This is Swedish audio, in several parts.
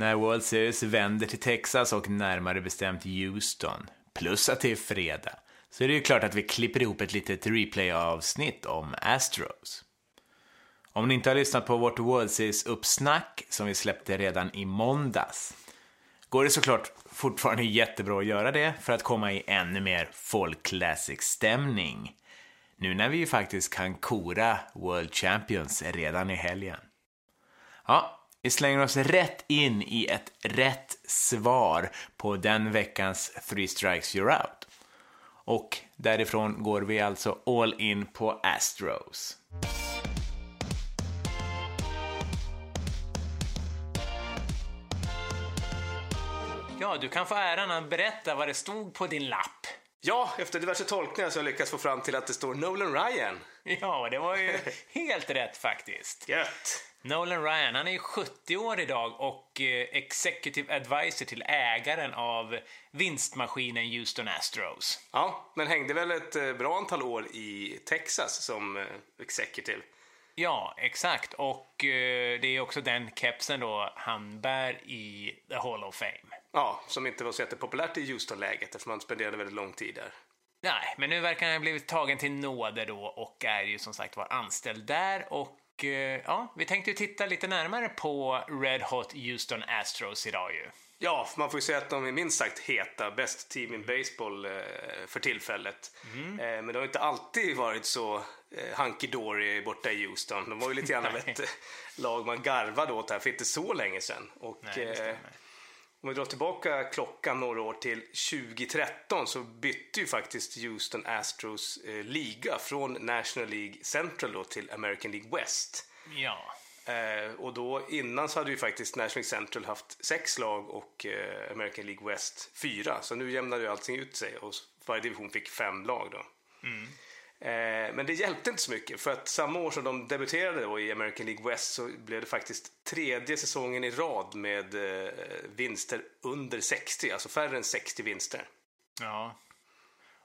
när World Series vänder till Texas och närmare bestämt Houston, plus att det är fredag, så är det ju klart att vi klipper ihop ett litet replay-avsnitt om Astros. Om ni inte har lyssnat på vårt World Series-uppsnack som vi släppte redan i måndags går det såklart fortfarande jättebra att göra det för att komma i ännu mer folk classic-stämning. Nu när vi ju faktiskt kan kora World Champions redan i helgen. Ja, vi slänger oss rätt in i ett rätt svar på den veckans Three Strikes You're Out. Och därifrån går vi alltså all in på Astros. Ja, du kan få äran att berätta vad det stod på din lapp. Ja, efter diverse tolkningar så har jag lyckats få fram till att det står Nolan Ryan. Ja, det var ju helt rätt faktiskt. Gött! Nolan Ryan, han är ju 70 år idag och eh, executive advisor till ägaren av vinstmaskinen Houston Astros. Ja, men hängde väl ett eh, bra antal år i Texas som eh, executive. Ja, exakt. Och det är också den kepsen då han bär i The Hall of Fame. Ja, som inte var så jättepopulärt i Houston-läget eftersom han spenderade väldigt lång tid där. Nej, men nu verkar han ha blivit tagen till nåde då och är ju som sagt var anställd där och ja, vi tänkte ju titta lite närmare på Red Hot Houston Astros idag ju. Ja, man får ju säga att de är minst sagt heta, bäst team in baseball eh, för tillfället. Eh, men det har inte alltid varit så eh, hunky-dory borta i Houston. De var ju lite grann av ett eh, lag man garvade åt här för inte så länge sedan. Och, Nej, eh. Om vi drar tillbaka klockan några år till 2013 så bytte ju faktiskt Houston Astros eh, liga från National League Central då till American League West. Ja, Eh, och då innan så hade ju faktiskt National League Central haft sex lag och eh, American League West fyra. Så nu jämnade ju allting ut sig och varje division fick fem lag då. Eh, men det hjälpte inte så mycket för att samma år som de debuterade då i American League West så blev det faktiskt tredje säsongen i rad med eh, vinster under 60, alltså färre än 60 vinster. ja.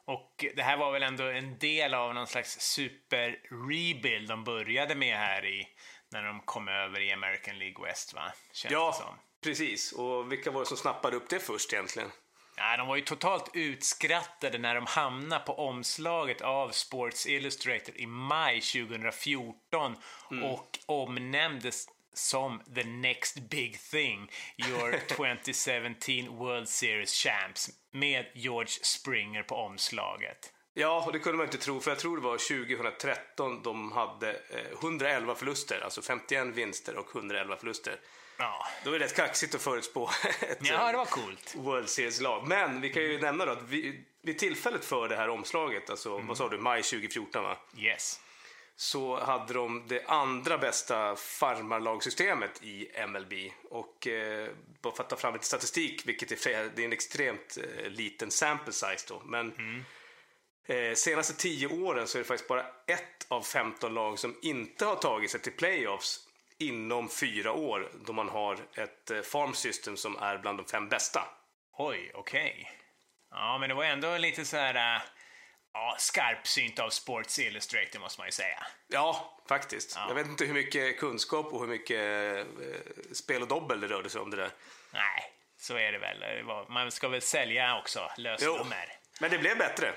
Och det här var väl ändå en del av någon slags super-rebuild de började med här i, när de kom över i American League West, va? Känns Ja, precis. Och vilka var det som snappade upp det först egentligen? Ja, de var ju totalt utskrattade när de hamnade på omslaget av Sports Illustrated i maj 2014 och omnämndes som the next big thing, your 2017 World Series champs, med George Springer på omslaget. Ja, och det kunde man inte tro, för jag tror det var 2013 de hade eh, 111 förluster, alltså 51 vinster och 111 förluster. Ja, Då är det rätt kaxigt att förutspå ett ja det var coolt. World Series-lag. Men vi kan ju nämna då att vi, vid tillfället för det här omslaget, alltså vad sa du, maj 2014 va? Yes. Så hade de det andra bästa farmarlagsystemet i MLB. Och eh, bara för att ta fram lite statistik, vilket är, flera- det är en extremt eh, liten sample size då. Men eh, senaste tio åren så är det faktiskt bara ett av 15 lag som inte har tagit sig till playoffs inom fyra år då man har ett eh, farm system som är bland de fem bästa. Oj, okej. Ja, men det var ändå lite så här... äh, Ja, skarpsynt av Sports Illustrated måste man ju säga. Ja, faktiskt. Jag vet inte hur mycket kunskap och hur mycket eh, spel och dobbel det rörde sig om det där. Nej, så är det väl. Man ska väl sälja också lösnummer. Men det blev bättre.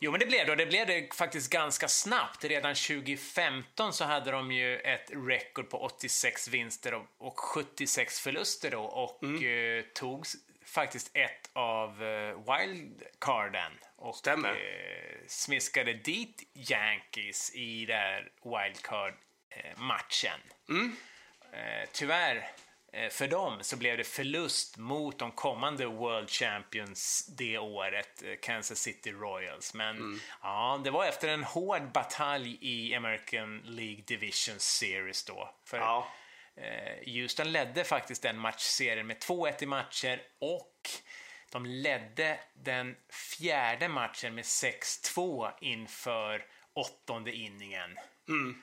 Jo, men det blev det. Och det blev det faktiskt ganska snabbt. Redan 2015 så hade de ju ett rekord på 86 vinster och, och 76 förluster då och eh, tog faktiskt ett av eh, wildcarden och Stämmer. eh, smiskade dit Yankees i den wildcard-matchen. Eh, tyvärr eh, för dem så blev det förlust mot de kommande World Champions det året, eh, Kansas City Royals. Men ja, det var efter en hård batalj i American League Division Series då. För Ja. eh, Houston ledde faktiskt den matchserien med 2-1 i matcher och de ledde den fjärde matchen med 6-2 inför åttonde inningen. Eh,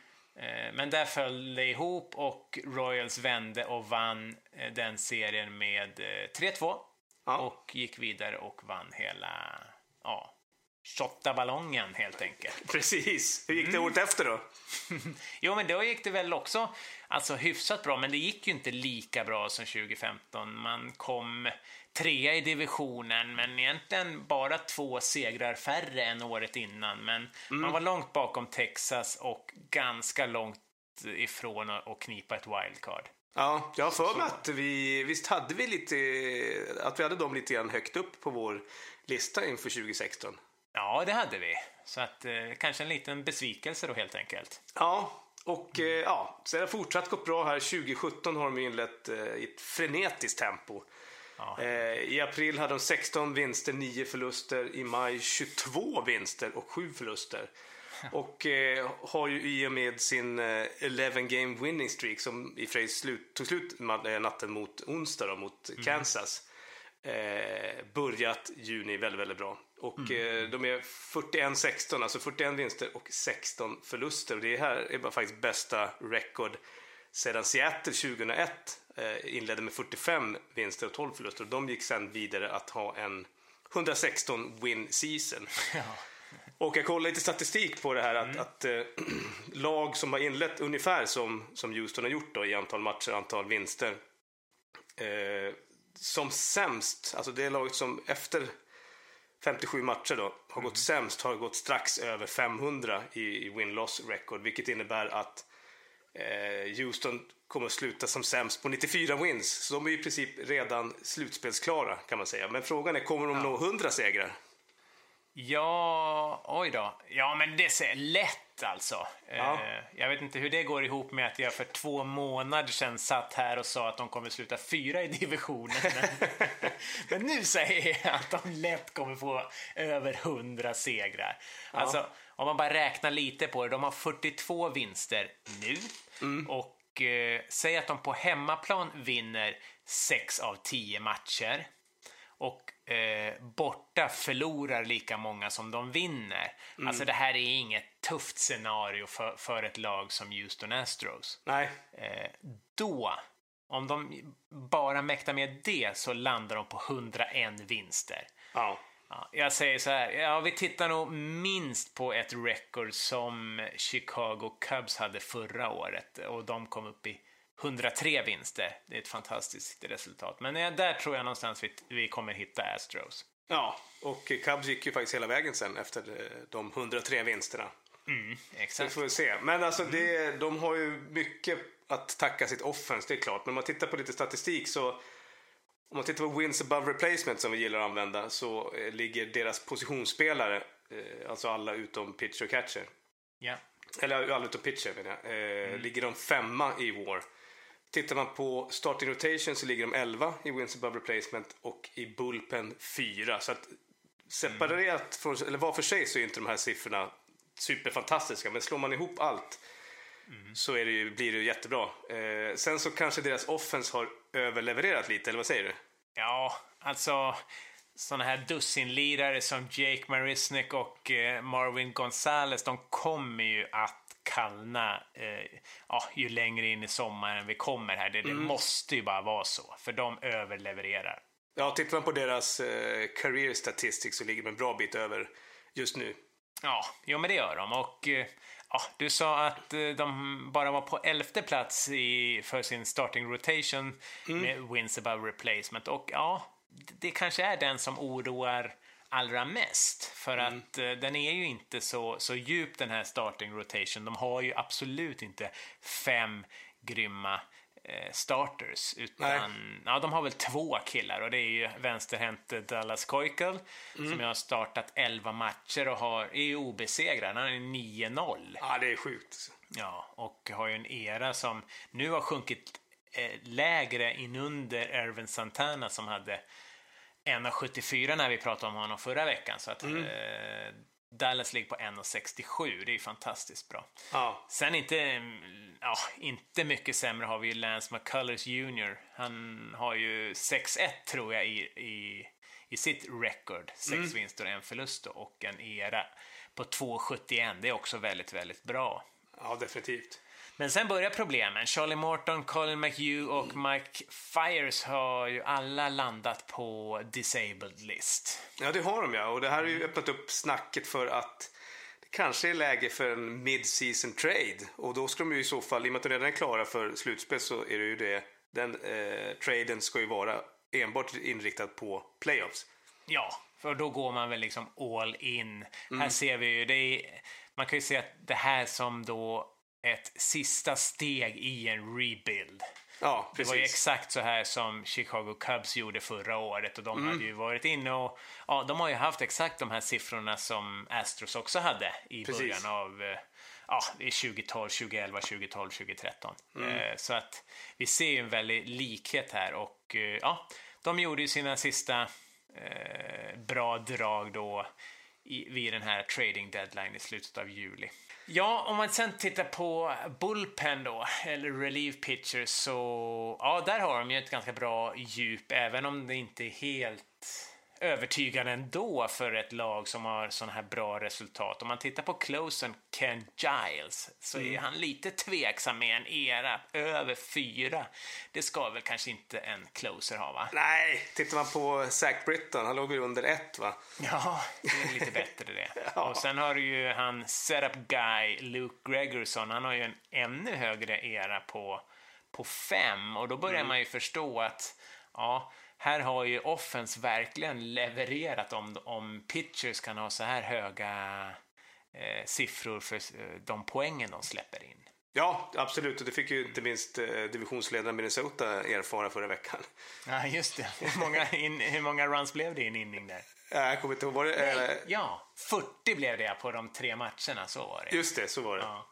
Men där föll det ihop och Royals vände och vann eh, den serien med eh, 3-2. Ja. Och gick vidare och vann hela, ja, shotta ballongen helt enkelt. Precis. Hur gick det mm. året efter då? jo, men då gick det väl också alltså, hyfsat bra, men det gick ju inte lika bra som 2015. Man kom trea i divisionen, men egentligen bara två segrar färre än året innan. Men mm. man var långt bakom Texas och ganska långt ifrån att knipa ett wildcard. Ja, jag har för mig att vi, visst hade vi lite, att vi hade dem lite grann högt upp på vår lista inför 2016. Ja, det hade vi. Så att eh, kanske en liten besvikelse då helt enkelt. Ja, och eh, ja, så det har fortsatt gått bra här. 2017 har de inlett eh, i ett frenetiskt tempo. Ja. Eh, I april hade de 16 vinster, 9 förluster. I maj 22 vinster och 7 förluster. Och eh, har ju i och med sin eh, 11 game winning streak som i och slut, tog slut eh, natten mot onsdag då, mot mm. Kansas. Eh, börjat juni väldigt, väldigt bra. Och mm. eh, de är 41-16, alltså 41 vinster och 16 förluster. Och det här är bara faktiskt bästa record sedan Seattle 2001 eh, inledde med 45 vinster och 12 förluster. Och de gick sen vidare att ha en 116 win season. Ja. Och jag kollade lite statistik på det här att, mm. att äh, lag som har inlett ungefär som, som Houston har gjort då, i antal matcher, antal vinster. Eh, som sämst, alltså det laget som efter 57 matcher då har mm. gått sämst har gått strax över 500 i, i win-loss record, vilket innebär att eh, Houston kommer att sluta som sämst på 94 wins. Så de är i princip redan slutspelsklara kan man säga. Men frågan är, kommer de ja. nå 100 segrar? Ja, oj då. Ja, men det är lätt alltså. Ja. Eh, jag vet inte hur det går ihop med att jag för två månader sedan satt här och sa att de kommer sluta fyra i divisionen. men nu säger jag att de lätt kommer få över hundra segrar. Ja. Alltså, om man bara räknar lite på det. De har 42 vinster nu mm. och eh, säg att de på hemmaplan vinner 6 av 10 matcher och eh, borta förlorar lika många som de vinner. Mm. Alltså det här är inget tufft scenario för, för ett lag som Houston Astros. Nej. Eh, då, om de bara mäktar med det så landar de på 101 vinster. Ja. Ja, jag säger så här, ja, vi tittar nog minst på ett record som Chicago Cubs hade förra året och de kom upp i 103 vinster. Det är ett fantastiskt resultat. Men där tror jag någonstans vi, vi kommer hitta Astros. Ja, och Cubs gick ju faktiskt hela vägen sen efter eh, de 103 vinsterna. Mm, exakt. Så får vi se. Men alltså, mm. det, de har ju mycket att tacka sitt offense, det är klart. Men om man tittar på lite statistik så om man tittar på wins above replacement som vi gillar att använda så eh, ligger deras positionsspelare, eh, alltså alla utom pitcher och catcher. Ja. Eller alla utom pitcher menar jag. Mm. Ligger de femma i war. Tittar man på starting rotation så ligger de 11 i wins above replacement och i bullpen 4. Så att separerat, mm. från, eller var för sig så är inte de här siffrorna superfantastiska. Men slår man ihop allt mm. så det, blir det jättebra. Eh, sen så kanske deras offense har överlevererat lite, eller vad säger du? Ja, alltså sådana här dussinlirare som Jake Marisnik och eh, Marvin Gonzales, de kommer ju att kallna eh, ja, ju längre in i sommaren vi kommer här. Det, det mm. måste ju bara vara så, för de överlevererar. Ja, tittar man på deras eh, career statistics så ligger de en bra bit över just nu. Ja, jo men det gör de. Och eh, ja, du sa att eh, de bara var på elfte plats i, för sin starting rotation mm. med wins above replacement. Och ja, det kanske är den som oroar allra mest. För mm. att eh, den är ju inte så, så djup den här starting rotation. De har ju absolut inte fem grymma starters. Utan, ja, de har väl två killar och det är ju vänsterhänt Dallas Keuchel mm. som har startat 11 matcher och har, är ju obesegrad. Han är 9-0. Ja, det är sjukt. Ja, och har ju en era som nu har sjunkit eh, lägre inunder Ervin Santana som hade 1,74 när vi pratade om honom förra veckan. Så att mm. eh, Dallas ligger på 1,67. Det är fantastiskt bra. Ja. Sen inte, ja, inte mycket sämre har vi ju Lance McCullers Jr. Han har ju 6-1 tror jag i, i, i sitt record. Sex mm. vinster och en förlust och en era på 2,71. Det är också väldigt, väldigt bra. Ja, definitivt. Men sen börjar problemen. Charlie Morton, Colin McHugh och Mike Fires har ju alla landat på disabled list. Ja, det har de ja. Och det här har ju öppnat upp snacket för att det kanske är läge för en mid-season trade. Och då ska de ju i så fall, i och med att de redan är klara för slutspel så är det ju det. Den eh, traden ska ju vara enbart inriktad på playoffs. Ja, för då går man väl liksom all in. Här ser vi ju, det är, man kan ju se att det här som då ett sista steg i en rebuild. Ja, Det var ju exakt så här som Chicago Cubs gjorde förra året och de hade ju varit inne och ja, de har ju haft exakt de här siffrorna som Astros också hade i Precis. början av eh, ja, i 2012, 2011, 2012, 2013. Eh, Så att vi ser ju en väldig likhet här och eh, ja, de gjorde ju sina sista eh, bra drag då i, vid den här trading deadline i slutet av juli. Ja, om man sen tittar på bullpen då, eller relief pitchers, så ja, där har de ju ett ganska bra djup, även om det inte är helt övertygande ändå för ett lag som har sådana här bra resultat. Om man tittar på closen Ken Giles så är han lite tveksam med en era över fyra. Det ska väl kanske inte en closer ha, va? Nej, tittar man på Zach Britton, han låg ju under ett va? Ja, det är lite bättre det. Ja. Och sen har du ju han setup guy, Luke Gregerson. Han har ju en ännu högre era på, på fem. Och då börjar man ju förstå att ja, här har ju offense verkligen levererat om, om pitchers kan ha så här höga eh, siffror för eh, de poängen de släpper in. Ja, absolut. Och det fick ju inte minst eh, divisionsledaren Minnesota erfara förra veckan. Ja, just det. Hur många, in, hur många runs blev det i en inning där? Jag kommer inte ihåg, var det... eh, Ja, 40 blev det på de tre matcherna, så var det. Just det, så var det. Ja.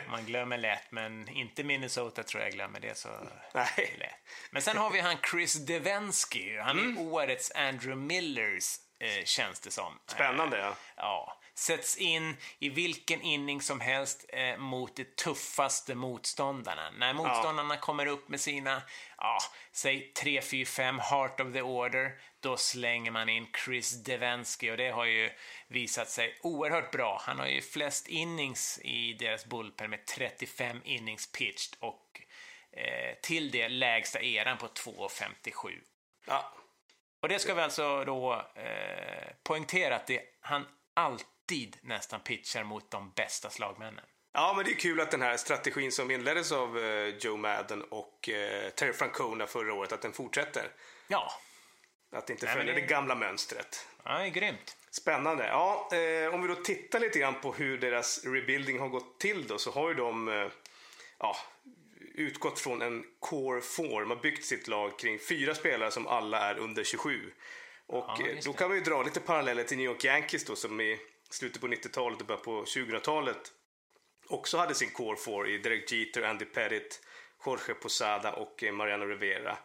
Man glömmer lätt, men inte Minnesota tror jag glömmer det så Nej. lätt. Men sen har vi han Chris Devensky. Han är Mm. årets Andrew Millers, eh, känns det som. Spännande, ja. Ja, sätts in i vilken inning som helst eh, mot de tuffaste motståndarna. När motståndarna kommer upp med sina, ja, säg 3, 4, 5 heart of the order, då slänger man in Chris Devensky och det har ju visat sig oerhört bra. Han har ju flest innings i deras bullpen med 35 innings pitched och eh, till det lägsta eran på 2,57. ja. Och det ska vi alltså då eh, poängtera att det, han alltid nästan pitchar mot de bästa slagmännen. Ja, men det är kul att den här strategin som inleddes av eh, Joe Madden och eh, Terry Francona förra året, att den fortsätter. Ja, Att inte Nej, följa det- det gamla mönstret. ja det är grymt. Spännande. Ja, eh, om vi då tittar lite grann på hur deras rebuilding har gått till då så har ju de eh, ja, utgått från en core four. De har byggt sitt lag kring fyra spelare som alla är under 27. Och Ja, eh, då det. kan vi ju dra lite paralleller till New York Yankees då som i slutet på 90-talet och början på 2000-talet också hade sin core four i Derek Jeter, Andy Pettit, Jorge Posada och eh, Mariano Rivera.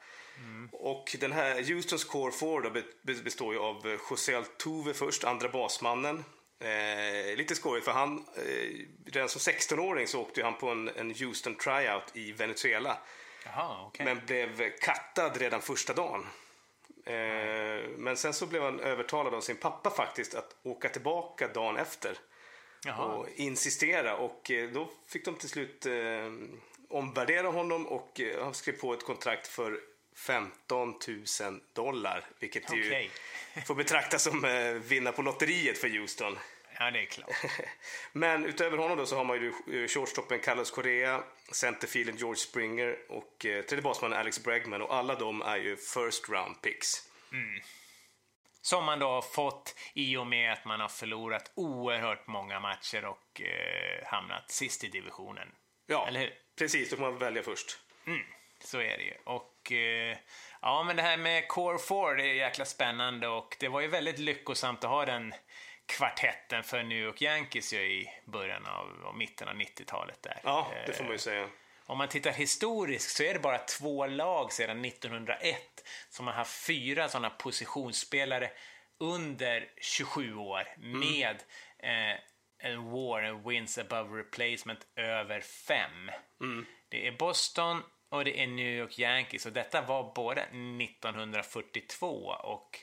Och den här Houstons core four består ju av eh, José Altuve först, andra basmannen. Eh, lite skojigt för han, eh, redan som 16-åring så åkte han på en, en Houston tryout i Venezuela. Jaha, okej. Men blev kattad redan första dagen. Eh, men sen så blev han övertalad av sin pappa faktiskt att åka tillbaka dagen efter Jaha. och insistera och eh, då fick de till slut eh, omvärdera honom och han skrev på ett kontrakt för 15 000 dollar vilket Okej. ju får betraktas som eh, vinna på lotteriet för Houston. Ja, det är klart. Men utöver honom då så har man ju eh, shortstoppen Carlos Correa, centerfielden George Springer och eh, tredje basmannen Alex Bregman och alla de är ju first round picks. Som man då har fått i och med att man har förlorat oerhört många matcher och eh, hamnat sist i divisionen. Ja, Eller hur? precis. Då får man välja först. Så är det ju. Och eh, ja, men det här med Core 4, det är jäkla spännande och det var ju väldigt lyckosamt att ha den kvartetten för New York Yankees i början av och mitten av 90-talet där. Ja, det Eh, får man ju säga. Om man tittar historiskt så är det bara två lag sedan 1901 som har haft fyra sådana positionsspelare under 27 år med eh, en war, en wins above replacement över fem. Det är Boston och det är New York Yankees och detta var både 1942 och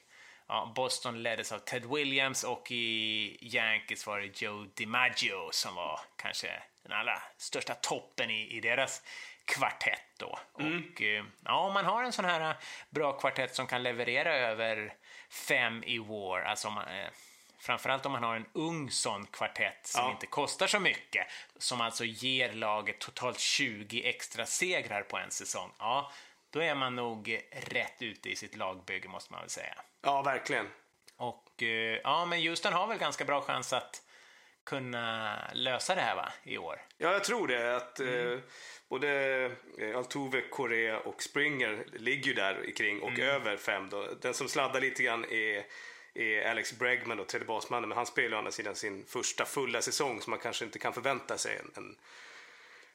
ja, Boston leddes av Ted Williams och i Yankees var det Joe DiMaggio som var kanske den allra största toppen i, i deras kvartett då. Mm. Och eh, ja, om man har en sån här bra kvartett som kan leverera över fem i war, alltså om man, eh, framförallt om man har en ung sån kvartett som ja. inte kostar så mycket, som alltså ger laget totalt 20 extra segrar på en säsong. Ja, då är man nog rätt ute i sitt lagbygge måste man väl säga. Ja, verkligen. Och eh, ja, men Houston har väl ganska bra chans att kunna lösa det här va, i år? Ja, jag tror det. Att mm. eh, både eh, Altuve, Correa och Springer ligger ju där kring och mm. över fem. Då. Den som sladdar lite grann är, är Alex Bregman, då, tredje basmannen, men han spelar å andra sidan sin första fulla säsong så man kanske inte kan förvänta sig en, en,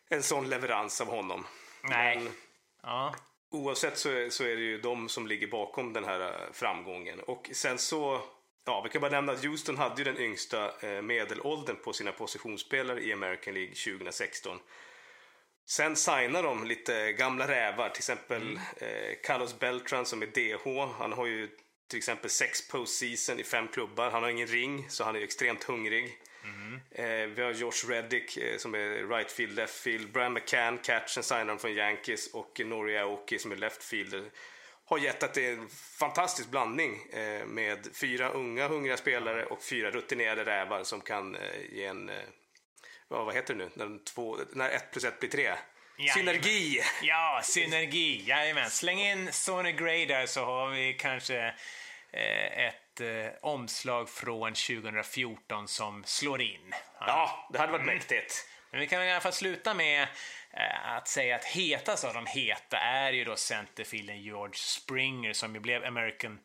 en sån leverans av honom. Nej. Men, ja. Oavsett så är, så är det ju de som ligger bakom den här eh, framgången. Och sen så Ja, vi kan bara nämna att Houston hade ju den yngsta eh, medelåldern på sina positionsspelare i American League 2016. Sen signar de lite gamla rävar, till exempel mm. eh, Carlos Beltran som är DH. Han har ju till exempel sex postseason i fem klubbar. Han har ingen ring, så han är extremt hungrig. Mm. Eh, vi har Josh Reddick eh, som är right field, left field. Brian McCann, catchen, signar från Yankees. Och Nori Aoki som är left fielder har gett att det är en fantastisk blandning eh, med fyra unga hungriga spelare och fyra rutinerade rävar som kan ge en, eh, vad heter det nu, när, två, när ett plus ett blir tre. Jajamän. Synergi! Ja, synergi. Jajamän. Släng in Sonny Gray där så har vi kanske ett omslag från 2014 som slår in. Ja, det hade varit mäktigt. Men vi kan i alla fall sluta med Eh, att säga att hetast av de heta är ju då centerfielden George Springer som ju blev American,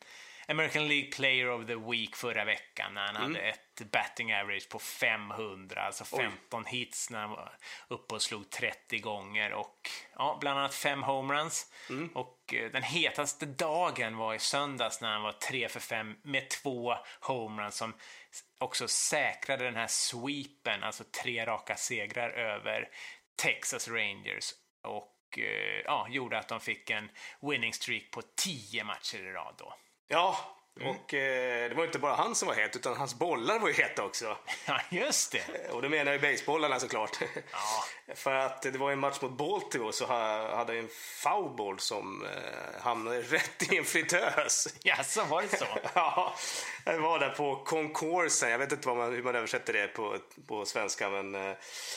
American League Player of the Week förra veckan när han mm. hade ett batting average på 500, alltså 15 Oj. hits när han var uppe och slog 30 gånger och ja, bland annat fem homeruns. Mm. Och eh, den hetaste dagen var i söndags när han var 3 för 5 med två homeruns som också säkrade den här sweepen, alltså tre raka segrar över Texas Rangers och eh, ja, gjorde att de fick en winning streak på tio matcher i rad då. Ja, Mm. Och eh, det var inte bara han som var het, utan hans bollar var ju heta också. Ja, just det. Och då menar jag basebollarna såklart. Ja. För att det var en match mot Baltimore så hade en foulball som eh, hamnade rätt i en fritös. Ja, så var det så? ja, jag var där på konkursen. Jag vet inte vad man, hur man översätter det på, på svenska, men eh,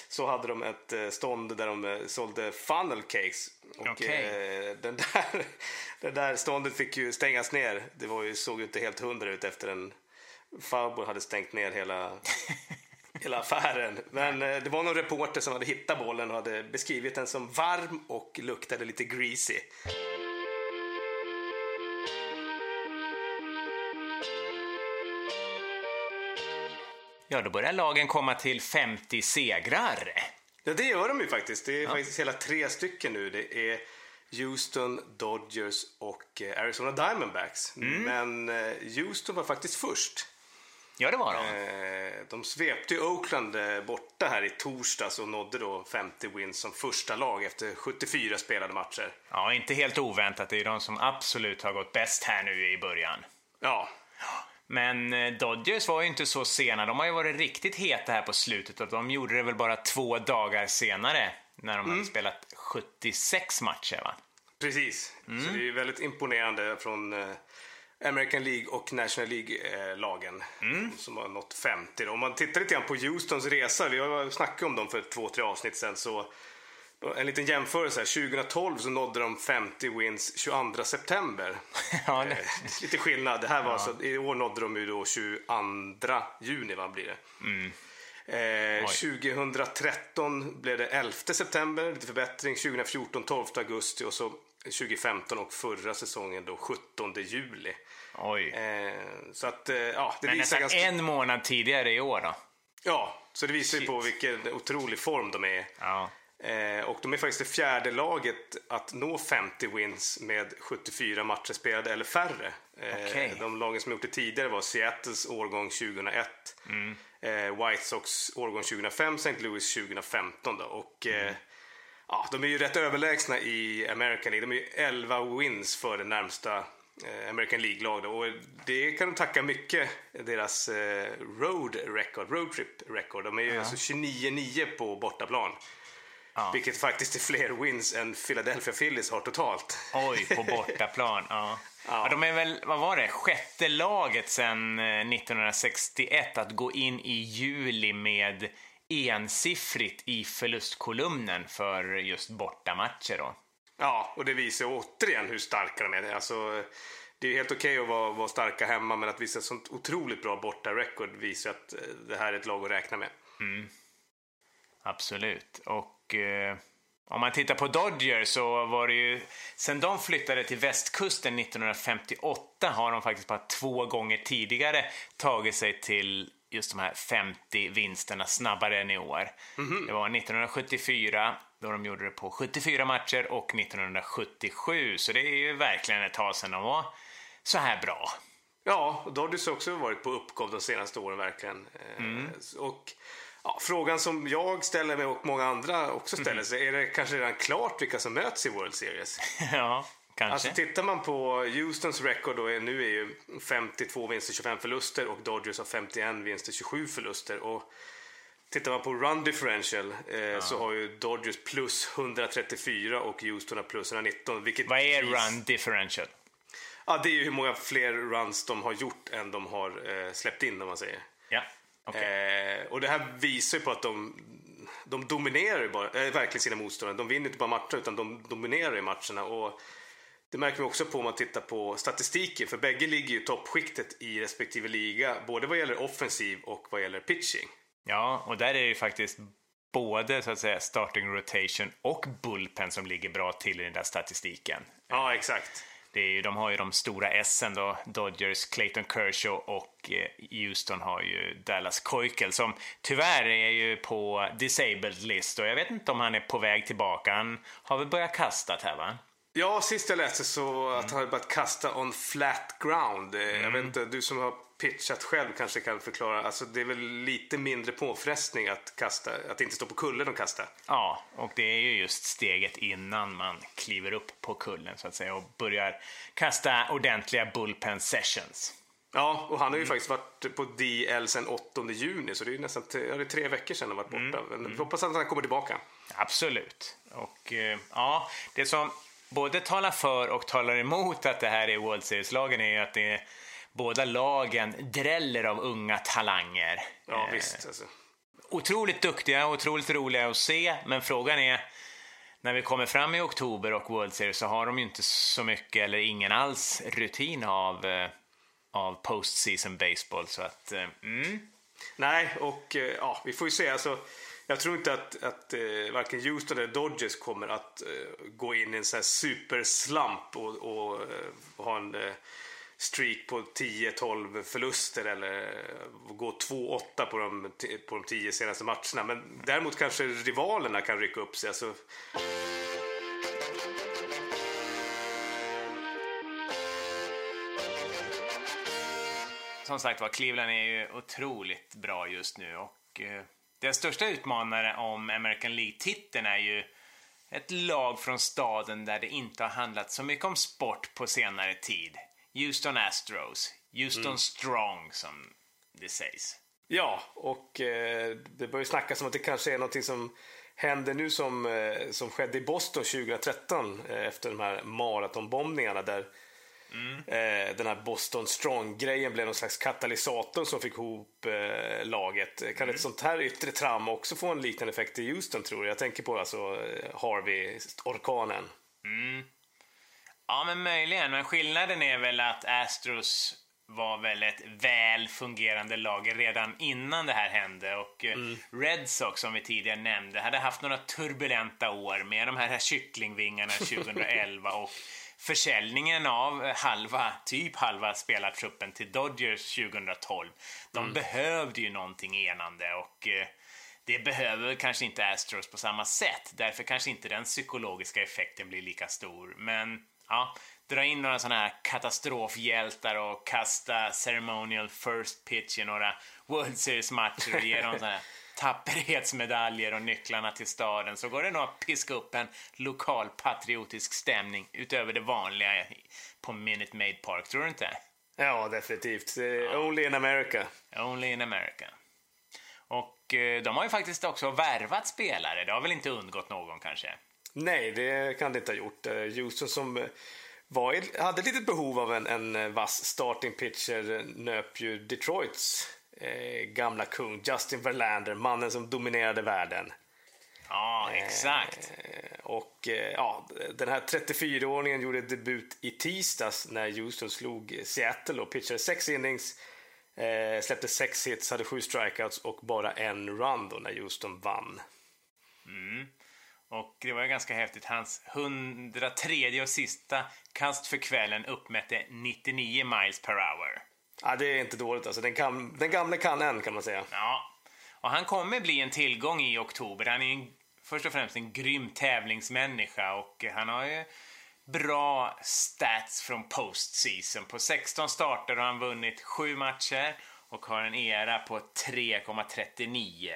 så hade de ett eh, stånd där de sålde funnel cakes. Och okay. den, där, den där ståndet fick ju stängas ner. Det var ju, såg ju inte helt hundra ut efter en farbror hade stängt ner hela, hela affären. Men eh, det var någon reporter som hade hittat bollen och hade beskrivit den som varm och luktade lite greasy. Ja, då börjar lagen komma till 50 segrar. Ja, det gör de ju faktiskt. Det är ja. faktiskt hela tre stycken nu. Det är Houston, Dodgers och eh, Arizona Diamondbacks. Mm. Men eh, Houston var faktiskt först. Ja, det var de. Eh, de svepte Oakland borta här i torsdags och nådde då 50 wins som första lag efter 74 spelade matcher. Ja, inte helt oväntat. Det är de som absolut har gått bäst här nu i början. Ja. Men eh, Dodgers var ju inte så sena. De har ju varit riktigt heta här på slutet och de gjorde det väl bara två dagar senare när de mm. hade spelat 76 matcher va? Precis, mm. så det är väldigt imponerande från eh, American League och National League-lagen mm. som har nått 50. Om man tittar lite grann på Houstons resa, vi har snackat om dem för två, tre avsnitt sen, så en liten jämförelse. 2012 så nådde de 50 wins 22 september. ja, eh, lite skillnad. Det här var ja. alltså, I år nådde de ju då 22 juni, vad blir det? Mm. Eh, 2013 blev det 11 september, lite förbättring. 2014 12 augusti och så 2015 och förra säsongen då 17 juli. Oj. Eh, så att, eh, ja, det Men visar ganska... en månad tidigare i år då? Ja, så det visar ju på vilken otrolig form de är. Ja. Eh, och de är faktiskt det fjärde laget att nå 50 wins med 74 matcher spelade eller färre. Eh, okay. De lagen som gjort det tidigare var Seattles årgång 2001, mm. eh, White Sox årgång 2005, St. Louis 2015. Då. Och, eh, mm. ja, de är ju rätt överlägsna i American League. De är ju 11 wins för den närmsta American League-lag. Och det kan de tacka mycket deras eh, road record, road trip record. De är ju alltså 29-9 på bortaplan. Ja. Vilket faktiskt är fler wins än Philadelphia Phillies har totalt. Oj, på bortaplan. Ja. Ja. de är väl, vad var det, sjätte laget sedan eh, 1961 att gå in i juli med ensiffrigt i förlustkolumnen för just bortamatcher då. Ja, och det visar återigen hur starka de är. Alltså, det är helt okej att vara, vara starka hemma, men att visa ett sånt otroligt bra borta-record visar att eh, det här är ett lag att räkna med. Absolut. Och eh, om man tittar på Dodgers så var det ju... Sen de flyttade till västkusten 1958 har de faktiskt bara två gånger tidigare tagit sig till just de här 50 vinsterna snabbare än i år. Det var 1974 då de gjorde det på 74 matcher och 1977. Så det är ju verkligen ett tag sedan de var så här bra. Ja, och Dodgers har också varit på uppgång de senaste åren verkligen. Eh, Och ja, frågan som jag ställer mig och många andra också ställer sig, är det kanske redan klart vilka som möts i World Series? ja, kanske. Alltså tittar man på Houstons record då är, nu är ju 52 vinster, 25 förluster och Dodgers har 51 vinster, 27 förluster. Och tittar man på run differential eh, så har ju Dodgers plus 134 och Houston har plus 119. Vilket Vad är run differential? Ja, det är ju hur många fler runs de har gjort än de har eh, släppt in om man säger. Ja, okej. Eh, och det här visar ju på att de, de dominerar ju bara, eh, verkligen sina motståndare. De vinner inte bara matcher utan de dominerar i matcherna. Och det märker vi också på om man tittar på statistiken. För bägge ligger ju i toppskiktet i respektive liga. Både vad gäller offensiv och vad gäller pitching. Ja, och där är det ju faktiskt både så att säga starting rotation och bullpen som ligger bra till i den där statistiken. Ja, exakt. Det är ju, de har ju de stora S'en då, Dodgers, Clayton Kershaw och eh, Houston har ju Dallas Keuchel som tyvärr är ju på disabled list och jag vet inte om han är på väg tillbaka. Han har väl börjat kasta här va? Ja, sist jag läste så att han hade börjat kasta on flat ground. Eh, Jag vet inte, du som har pitchat själv kanske kan förklara. Alltså det är väl lite mindre påfrestning att kasta, att inte stå på kullen och kasta. Ja, och det är ju just steget innan man kliver upp på kullen så att säga och börjar kasta ordentliga bullpen sessions. Ja, och han har ju faktiskt varit på DL sedan 8 juni, så det är nästan ja, det är tre veckor sedan han varit borta. Men vi hoppas att han kommer tillbaka. Absolut. Och eh, ja, det som både talar för och talar emot att det här är World Series-lagen är ju att det är, båda lagen dräller av unga talanger. Ja, Eh, visst. Alltså. Otroligt duktiga, otroligt roliga att se, men frågan är när vi kommer fram i oktober och World Series så har de ju inte så mycket eller ingen alls rutin av, eh, av postseason baseball. Så att, eh, mm. Nej, och ja, vi får ju se. Alltså, jag tror inte att, att eh, varken Houston eller Dodgers kommer att eh, gå in i en sån här superslump och, och, eh, och ha en eh, streak på 10-12 förluster eller eh, gå 2-8 på de, på de 10 senaste matcherna. Men däremot kanske rivalerna kan rycka upp sig. Alltså, Som sagt var, Cleveland är ju otroligt bra just nu och eh, deras största utmanare om American League-titeln är ju ett lag från staden där det inte har handlat så mycket om sport på senare tid. Houston Astros. Houston Strong, som det sägs. Ja, och eh, det börjar snackas om att det kanske är någonting som händer nu som, eh, som skedde i Boston 2013 eh, efter de här maratonbombningarna där eh, den här Boston Strong-grejen blev någon slags katalysator som fick ihop eh, laget. Kan ett sånt här yttre trauma också få en liknande effekt i Houston tror du? Jag tänker på alltså eh, Harvey-orkanen. Ja, men möjligen. Men skillnaden är väl att Astros var väl ett väl fungerande lag redan innan det här hände och eh, Red Sox, som vi tidigare nämnde, hade haft några turbulenta år med de här kycklingvingarna 2011 och försäljningen av halva, typ halva spelartruppen till Dodgers 2012. De behövde ju någonting enande och eh, det behöver kanske inte Astros på samma sätt. Därför kanske inte den psykologiska effekten blir lika stor. Men ja, dra in några sådana här katastrofhjältar och kasta ceremonial first pitch i några World Series-matcher och ge dem sådana här tapperhetsmedaljer och nycklarna till staden så går det nog att piska upp en lokal patriotisk stämning utöver det vanliga på Minute Maid Park, tror du inte? Ja, definitivt. Only in America. Only in America. Och eh, de har ju faktiskt också värvat spelare. Det har väl inte undgått någon kanske? Nej, det kan det inte ha gjort. Eh, Houston som eh, var, hade ett litet behov av en, en vass starting pitcher nöp ju Detroits eh, gamla kung Justin Verlander, mannen som dominerade världen. Ja, exakt. Eh, och eh, ja, den här 34-åringen gjorde debut i tisdags när Houston slog Seattle och pitchade sex innings, eh, släppte sex hits, hade sju strikeouts och bara en run då när Houston vann. Mm. Och det var ju ganska häftigt. Hans 103 och sista kast för kvällen uppmätte 99 miles per hour. Ja, det är inte dåligt alltså. Den, kan, den gamle kan en kan man säga. Ja, och han kommer bli en tillgång i oktober. Han är en, först och främst en grym tävlingsmänniska och han har ju bra stats från postseason. På 16 starter har han vunnit 7 matcher och har en era på 3,39.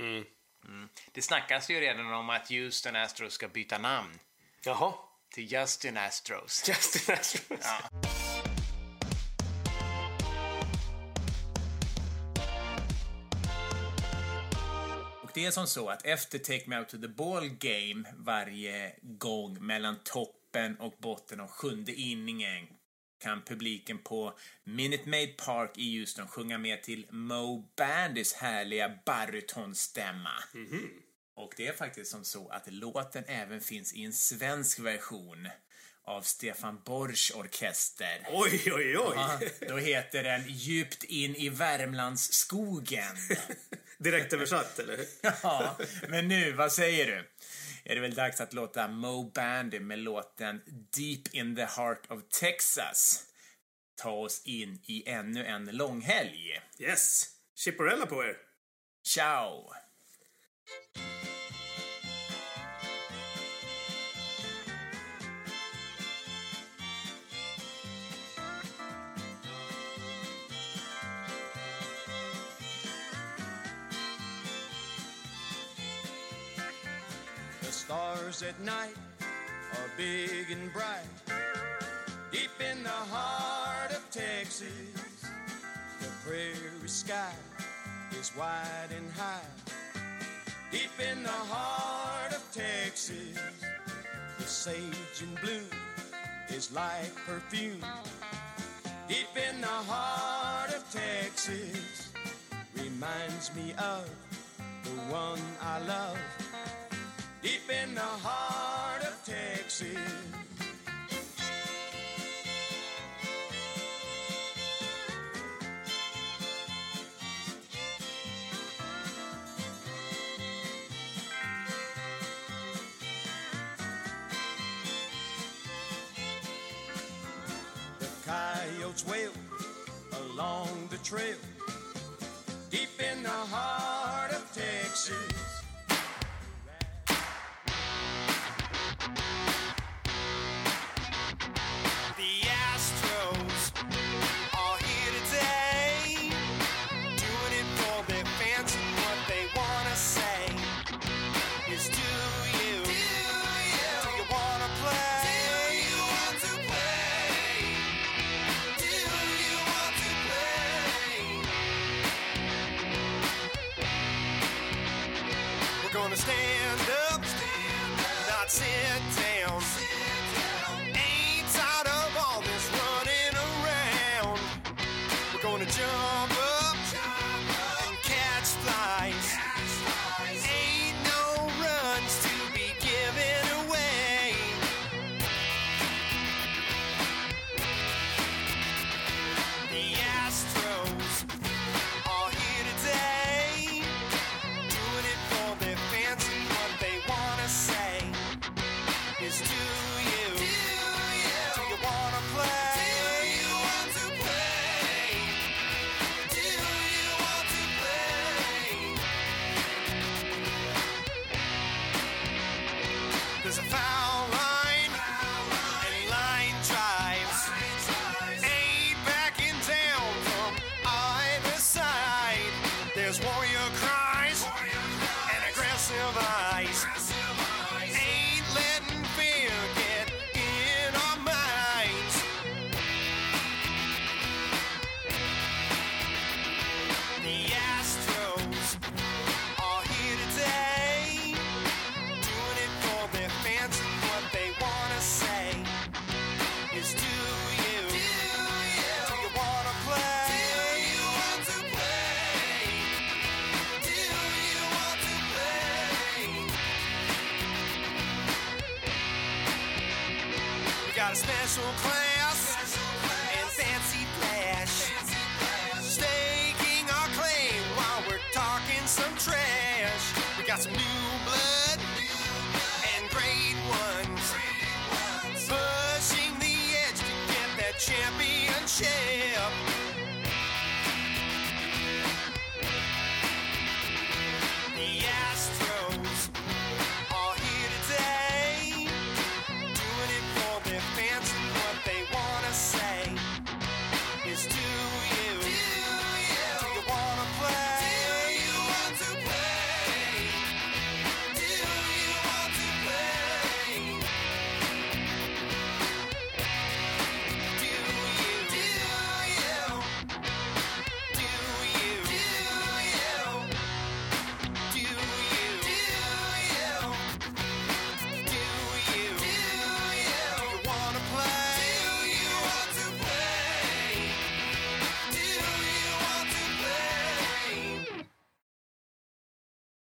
Mm. Mm. Det snackas ju redan om att Houston Astros ska byta namn. Jaha. Till Justin Astros. Justin Astros. Ja. Det är som så att efter Take Me Out to the Ball Game varje gång mellan toppen och botten av sjunde inningen kan publiken på Minute Maid Park i Houston sjunga med till Mo Bandys härliga barytonstämma. Mm -hmm. Och det är faktiskt som så att låten även finns i en svensk version av Stefan Borsch orkester. Oj, oj, oj! Ja, då heter den Djupt in i Värmlandsskogen. Direkt översatt, eller? ja, men nu, vad säger du? Är det väl dags att låta Mo Bandy med låten Deep in the Heart of Texas ta oss in i ännu en långhelg. Yes! Chipporella på er! Ciao! Stars at night are big and bright. Deep in the heart of Texas, the prairie sky is wide and high. Deep in the heart of Texas, the sage and bloom is like perfume. Deep in the heart of Texas, reminds me of the one I love deep in the heart of Texas. The coyotes wail along the trail deep in the heart of Texas. sin. there's a fountain. special class and fancy flash. Staking our claim while we're talking some trash. We got some new blood and great.